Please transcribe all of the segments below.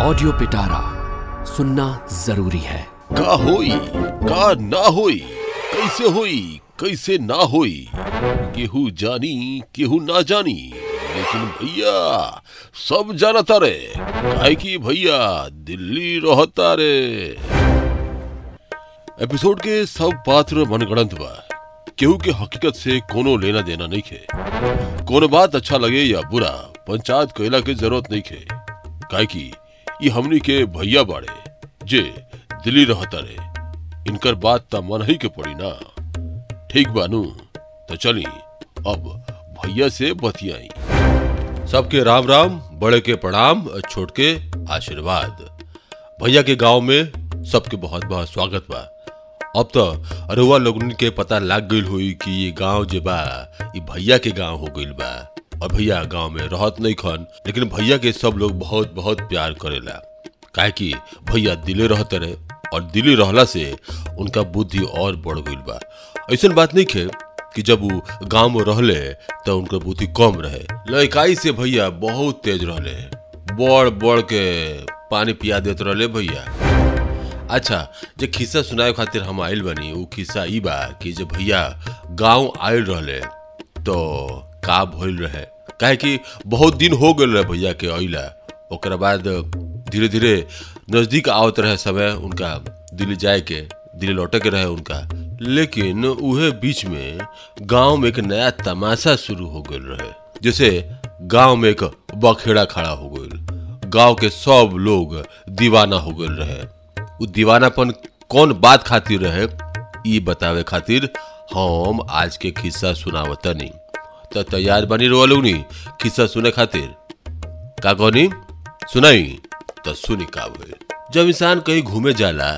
Audio पिटारा सुनना ज़रूरी है। का होई, का ना होई, कैसे होई, कैसे ना होई, केहू जानी, केहू ना जानी, लेकिन भैया, सब जानता रे काहे कि भैया, दिल्ली रहता रे। एपिसोड के सब पात्र मनगढ़ंत बा, केहू के हकीकत से कोनो लेना देना नहीं खे। कोनो बात अच्छा लगे या बुरा, पंचायत कोयला की ज़रूरत नहीं खे। काहे कि ये हमनी के भैया बाड़े, जे दिल्ली रहता रे, इनकर बात त मन ही के पड़ी ना। ठीक बानू तो चली, अब भैया से बतियाई। सबके राम राम, बड़े के प्रणाम, छोट के आशीर्वाद। भैया के गाँव में सबके बहुत बहुत स्वागत बा। अब तो अरुआ लोगन के पता लाग गई हुई कि ये गाँव जे बा भैया के गाँव हो गई बा। और भैया गाँव में रहत नहीं खन, लेकिन भैया के सब लोग बहुत बहुत प्यार करेला। काहे कि भैया दिल्ली रहते रहे, और दिल्ली रहला से उनका बुद्धि और बढ़ गई बा। ऐसन बात नहीं खे कि जब वो गाँव में रहले तो उनका बुद्धि कम रहे। लड़काई से भैया बहुत तेज रहले बड़ बड़ के पानी पिया देते रहले भैया। अच्छा जो खिस्सा सुनाए खातिर हम आइल बनी, उ खिस्सा ई बा कि जे भैया गाँव आइल रहले तो का भइल रहे। काहे कि बहुत दिन हो गए रहे भैया के अइला। ओकर बाद धीरे धीरे नज़दीक आवत रहे समय उनका दिल्ली जाए के दिल्ली लौटे के रहे उनका। लेकिन उहे बीच में गाँव में एक नया तमाशा शुरू हो गए रहे, जैसे गाँव में एक बखेड़ा खड़ा हो गई गाँव के सब लोग दीवाना हो गए रहे। उ दीवानापन कौन बात खातिर रहे, ई बतावे खातिर हम आज के खिस्सा सुनावतनी। तो तैयार बनी रहो लोग नी खिस्सा सुने खातिर। का कहनी सुनाई। तो सुनी का भइल जब इंसान कहीं घूमे जाला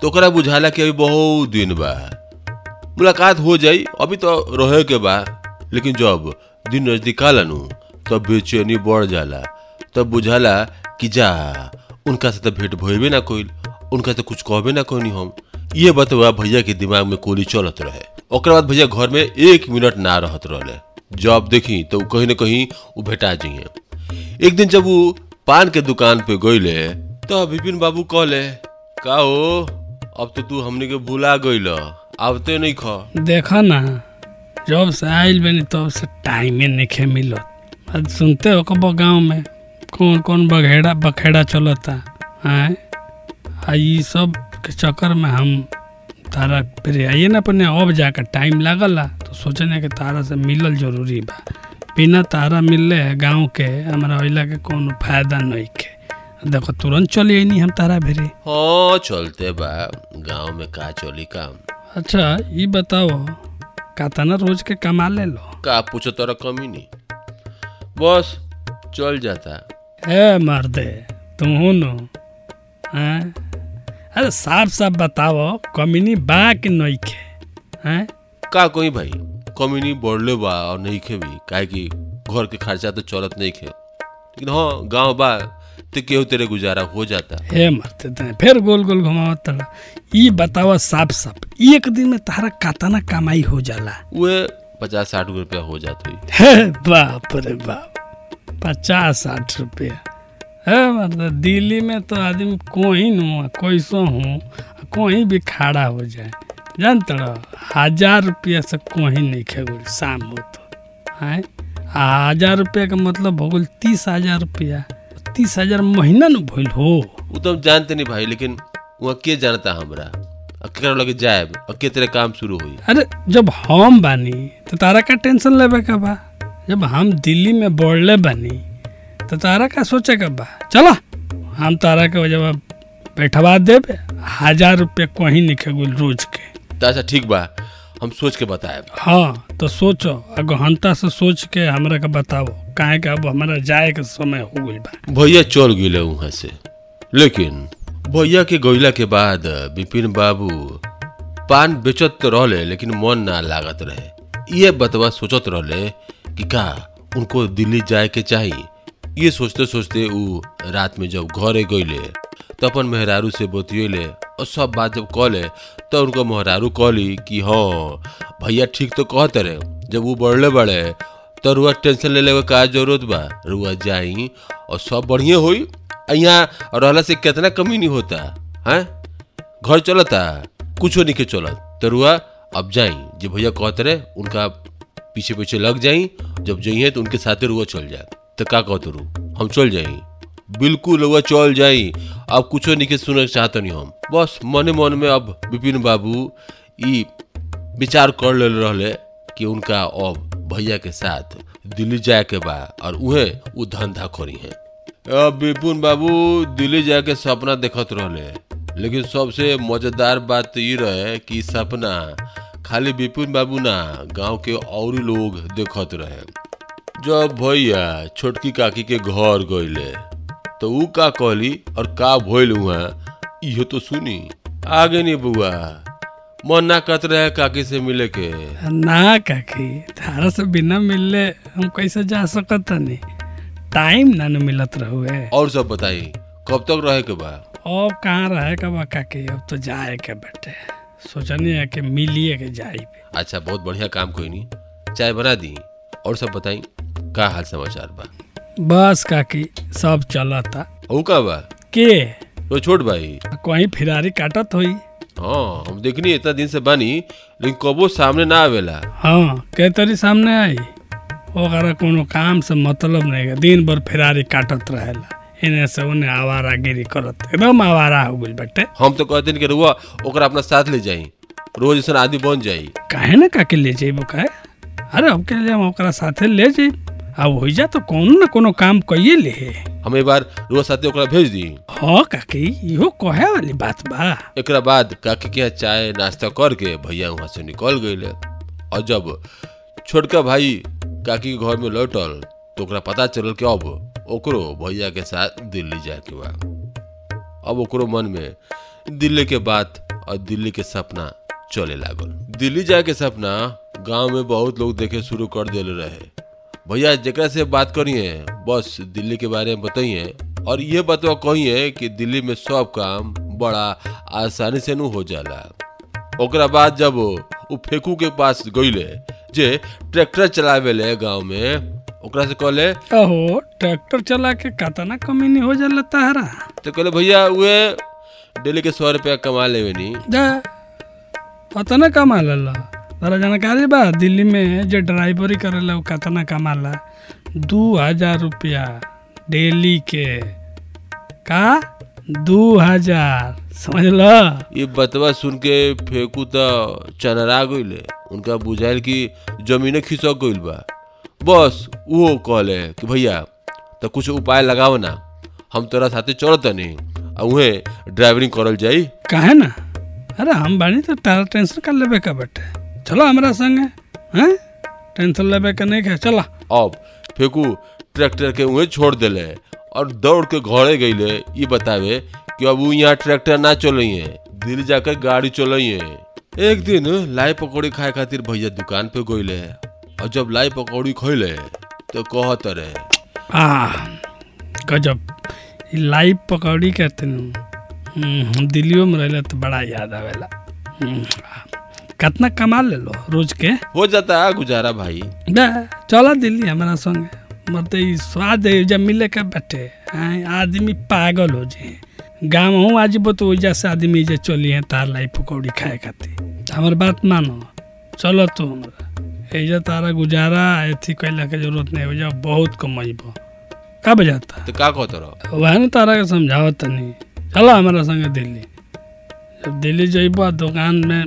तो ओकरा बुझाला कि अभी बहुत दिन बा। मुलाकात हो जाई, अभी तो रहे के बा। लेकिन जब दिन नज़दीक आला नु तब बेचैनी बढ़ जाला। तब तो बुझाला कि जा, उनका से तो भेंट भइबे ना कोई उनका से कुछ कहबे ना कहनी हम। ये बतवा भैया के दिमाग में कोली चलत रहे। ओकर बाद भैया घर में एक मिनट ना रहत रहले। जब देखी तो कहीं ना कहीं उ भेटा जाइए एक दिन जब वो पान के दुकान पे गईले तो विपिन बाबू कहले, का हो, अब तो तू हमनी के भुला गईल आवते नहीं ख। देखा ना, जब से आइल बनी, तब से टाइमे नहीं मिलत। आज सुनते हो कब गाँव में कौन कौन बघेड़ा बखेड़ा चलता हैं ई सब के चक्कर में हम तारा फिर आइए ना अपने, अब जाकर टाइम लागला। सोचने के तारा से मिलल ज़रूरी बा। बिना तारा मिलले गाँव के हमारा अइला के कोनो फ़ायदा नहीं के देखो तुरंत चली अइनी हम तारा भेरे। हाँ चलते बा। गाँव में का चली काम अच्छा ये बताओ कातना रोज के कमा ले लो का पूछो तोरा कमी नहीं? बस चल जाता। ए मर्दे तुम हो नो हैं? अरे साफ़ साफ़ बताओ कमीनी बा कि नहीं के हैं? का कोई भाई? कमी नहीं बढ़ले बा और नहीं खे भी काहे कि घर के खर्चा तो चलत नहीं खे। लेकिन हाँ गाँव बा तो केहू तेरे गुजारा हो जाता। हे मर्दे तने फिर गोल गोल घुमावत तड़ा। ई बताओ साफ़ साफ़ एक दिन में तारा कातना कमाई हो जाला। वे पचास साठ रुपया हो जात हे बाप रे बाप पचास साठ रुपया। है मतलब दिल्ली में तो आदमी कोई न कैसो हूँ कोई भी खड़ा हो जाए। जानत रहो हज़ार रुपया से कोई नहीं खेगुल शाम हो तो। हैं आ हज़ार रुपया का मतलब हो गल तीस हज़ार रुपया। तीस हज़ार महीना न भइल हो। वो तो हम जानते नहीं भाई लेकिन वहाँ के जानता हमरा। केकरा लगे जाए अब के तेरे काम शुरू हुई। अरे जब हम बानी तो तारा का टेंशन लेवे का बा। जब हम दिल्ली में बोलले बानी तो तारा का सोचे का बा। चलो हम तारा के वजह बैठवा देबे। हज़ार रुपया कहीं नहीं खेगुल रोज के। तो अच्छा ठीक बा। हम सोच के बताए हाँ तो सोचो। गहनता से सोच के हमरा के बताओ काहे के अब हमारा जाए के समय हो गइल बा? भैया चल गए वहाँ से। लेकिन भैया के गइला के बाद विपिन बाबू पान बेचत तो रहले लेकिन मन ना लागत रहे। ये बतवा सोचत रहले कि का उनको दिल्ली जाए के चाहिए ये सोचते सोचते उ रात में जब घरे गईले तो अपन मेहरारू से बतियले और सब बात जब कहले तो उनको मेहरारू कहली कि हाँ भैया ठीक तो कहते रहे, जब वो बढ़ले बढ़े तो रुआ टेंशन ले लेवे का ज़रूरत बा? रुआ जाई, और सब बढ़िया होई यहाँ रहला से कितना कमी नहीं होता, है? घर चलता, कुछ नहीं के चलत। तो रुआ, अब जाई जे भैया कहते रहे, उनका पीछे पीछे लग जाई, जब जाइए तो उनके साथ रुआ चल जाए। तो का कहते रू हम चल जाई। बिल्कुल रुआ चल जाई अब कुछो नहीं के सुने चाहते नहीं हम। बस मने मन में अब विपिन बाबू विचार कर ले रहे कि उनका अब भैया के साथ दिल्ली जाए के बा और उहे उ धंधा करी है। अब विपुन बाबू दिल्ली जाए के सपना देखत रहे लेकिन सबसे मज़ेदार बात ये रहे कि सपना खाली विपिन बाबू ना गाँव के और लोग देखत रहे। जब भैया छोटकी काकी के घर गईले तो ऊ का कहली और का भइल वहाँ इहो तो सुनी। आगे नहीं बुआ मन ना कत रहे काकी से मिले के? ना काकी तारा से बिना मिलले हम कैसे जा सकत नहीं टाइम ना न मिलत रहुए। और सब बताई कब तक रहे के बा? अब कहाँ रहे का बा काकी? अब तो जाए के बेटे। सोचनी है कि मिलिए के जाई अच्छा बहुत बढ़िया काम कोई नहीं चाय बना दी और सब बताई का हाल समाचार बा? बस काकी सब चलता ऊ का बा? के? तो छोट भाई। कहीं फिरारी काटत होई। हाँ हम देखनी इतना दिन से बानी लेकिन कबो सामने ना आवेला। हाँ के तरी सामने आई? ओकरा कोनो काम से मतलब नहीं है। दिन भर फिरारी काटत रहेला। इने से उन्हें आवारा गिरी करत। एकदम आवारा हो गइल बेटे। हम तो कहते कि रुआ ओकरा अपना साथ ले जाई। रोज ऐसा आदमी बन जाई। काहे ना काके ले जाइबो काहे? अरे अब के लिए हम ओकरा साथे ले जाइब। अब हो जा तो कोनो ना कोनो काम कइए ले। हम एक बार रुआ साथे ओकरा भेज दी। हाँ काकी इहो कहे वाली बात बा। एकरा बाद काकी के चाय नाश्ता करके भैया वहाँ से निकल गईले और जब छोटका भाई काकी के घर में लौटल तो ओकरा पता चलल कि अब ओकरो भैया के साथ दिल्ली जाए के बा। अब ओकरो मन में दिल्ली के बात और दिल्ली के सपना चले लागल। दिल्ली जाए के सपना गाँव में बहुत लोग देखे शुरू कर देले रहे। भैया जेकरा से बात करिए बस दिल्ली के बारे में बताइए। और ये बतवा कहिए कि दिल्ली में सब काम बड़ा आसानी से नु हो जाला। ओकरा बाद जब उ फेकू के पास गईले जे ट्रैक्टर चलावेले गाँव में ओकरा से कहले अहो ट्रैक्टर चला के कतना कमी नहीं हो जाला तारा। तो कहले भैया उहे डेली के सौ रुपया कमा लेवे नी। जा कतना कमाला तारा जानकारी बा दिल्ली में जो ड्राइवरी करेला उ कतना कमाला? दू हज़ार रुपया डेली के। का? दू हज़ार। समझ ल ये बतवा सुन के फेंकू तो चनरा गईले उनका बुझाइल कि जमीने खिसक गईल बा। बस वो कहले कि भैया तो कुछ उपाय लगाओ ना। हम तोरा साथे चल नहीं आ उहे ड्राइवरिंग करल जाई। काहे ना? अरे हम बानी तो तारा टेंशन कर लेबे का बेटे। चलो हमरा संगे हैं? टेंशन लेबे का नहीं है चला। अब फेंकू ट्रैक्टर के उहे छोड़ देले और दौड़ के घरे गईले ये बतावे कि अब यहाँ ट्रैक्टर ना चलइए दिल्ली जाकर गाड़ी चलइए। एक दिन लाई पकौड़ी खाए खातिर भैया दुकान पे गईले और जब लाई पकौड़ी खइले तो कहत रहे आ गजब ई लाइव पकौड़ी कहते न हम दिल्लियों में रहले तो बड़ा याद आवेला। हम्म, कितना कमा ले लो रोज के। हो जाता है गुजारा भाई। चला दिल्ली हमारा संगे। मत ई स्वाद जब मिले के बैठे। आदमी पागल हो जाए। गाँव हूँ आज तो वजह से आदमी जे चली है तार लाई पकौड़ी खाए खातिर हमार बात मानो। चलो तू हमरा। एजा तारा गुजारा एथी कैला के ज़रूरत नहीं हो जा बहुत कमाइबो का बजाता? तो का कहत रहो? वह ना तारा के समझावत तनी चलो हमारा संगे दिल्ली। जब दिल्ली जइबो दुकान में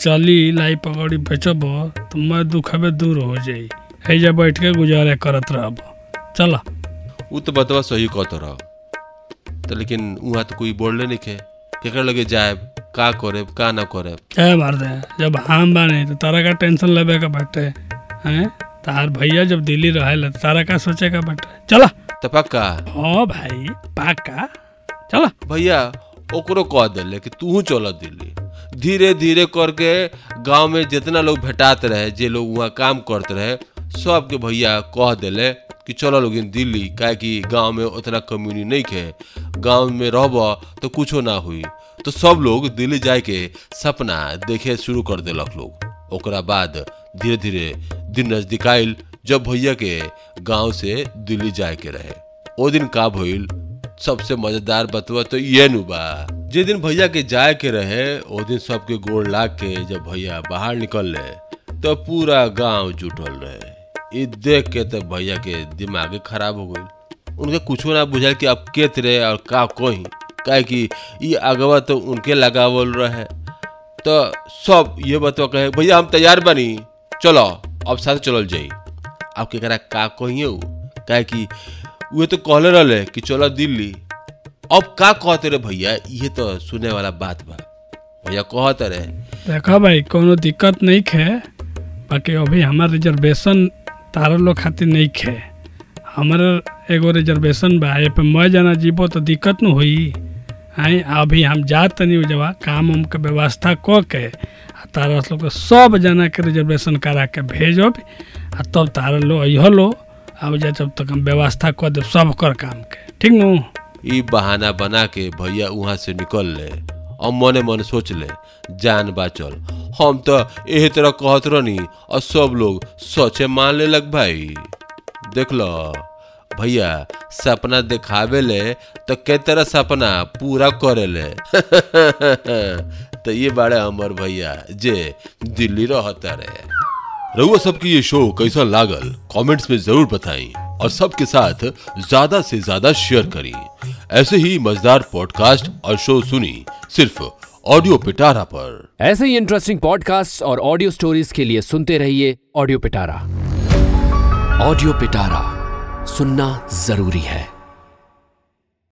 चली लाई पकौड़ी बेचबो तो मैं दुखबे दूर हो जाई। एजा बैठ के गुजारा करत रहबो। चलो। उ तो बतवा सही कहत रहो। तो लेकिन वहाँ तो कोई बोलले नहीं खे। केकर लगे जाए का करे का ना करे क्या मार दे जब हम बानी तो तारा का टेंशन लेबे का बैठे हैं? तार भैया जब दिल्ली रहे तो तारा का सोचे का बैठे चलो। तो पक्का? हाँ भाई पाका चलो। भैया ओकरो कह दिले कि तू चल दिल्ली। धीरे धीरे करके गाँव में जितना लोग भेटात रहे, जे लोग वहाँ काम करते रहे, सबके भैया कह दिले कि चलो लोग दिल्ली काहे कि गाँव में उतना कम्युनिटी नहीं है गाँव में रहब तो कुछो ना हुई। तो सब लोग दिल्ली जाए के सपना देखे शुरू कर दिलक लोग। ओकरा बाद धीरे धीरे दिन नज़दीक आयल जब भैया के गाँव से दिल्ली जाए के रहे। ओ दिन का भइल, सबसे मज़ेदार बतवा तो ये नु बा। जे दिन भैया के जाए के रहे ओ दिन सबके गोड़ लाग के जब भैया बाहर निकलले तो पूरा गाँव जुटल रहे। ई देख के तब भैया के दिमाग खराब हो गई उनके कुछो ना बुझाल कि अब के रहे और का कोही। काहे कि ई अगवा तो उनके लगावल रहे। तो सब ये बतवा कहे, भैया, हम तैयार बनी। चलो, अब साथ चलल जाई। अब केकरा का कहिए काहे कि उहे तो कहले रहले कि चलो दिल्ली। अब का कहते रे भैया? ये तो सुने वाला बात बा। भैया कहते रहे। देखो भाई, कोनो दिक्कत नहीं खे, बाकी अभी हमार रिजर्वेशन तारा लोग खातिर नहीं खे। हमार एगो रिजर्वेशन बा, ए पे मैं जाना जीबो तो दिक्कत न हुई। आई अभी हम जात तनी जवा काम उम के व्यवस्था क के तारा लोग के सब जना के रिजर्वेशन करा के भेजब, आ तब तारा लो अइहो लो अब जा जब तक हम व्यवस्था कर देब सब कर काम के। ठीक नु? ई बहाना बना के भैया वहाँ से निकल ले। और मने मने सोच ले, जान बाचल। हम तो एही तरह कहत रहनी, और सब लोग सोचे मान ले लग भाई। देख लो, भैया, सपना दिखावे ले तो के तरह सपना पूरा करे ले। तो ये बाड़े अमर भैया, जे दिल्ली रहता रहे रउआ सबकी ये शो कैसा लागल? कमेंट्स में ज़रूर बताएँ, और सबके साथ ज़्यादा से ज़्यादा शेयर करें। ऐसे ही मज़ेदार पॉडकास्ट और शो सुनी सिर्फ़ ऑडियो पिटारा पर। ऐसे ही इंटरेस्टिंग पॉडकास्ट और ऑडियो स्टोरीज के लिए सुनते रहिए ऑडियो पिटारा। ऑडियो पिटारा सुनना ज़रूरी है।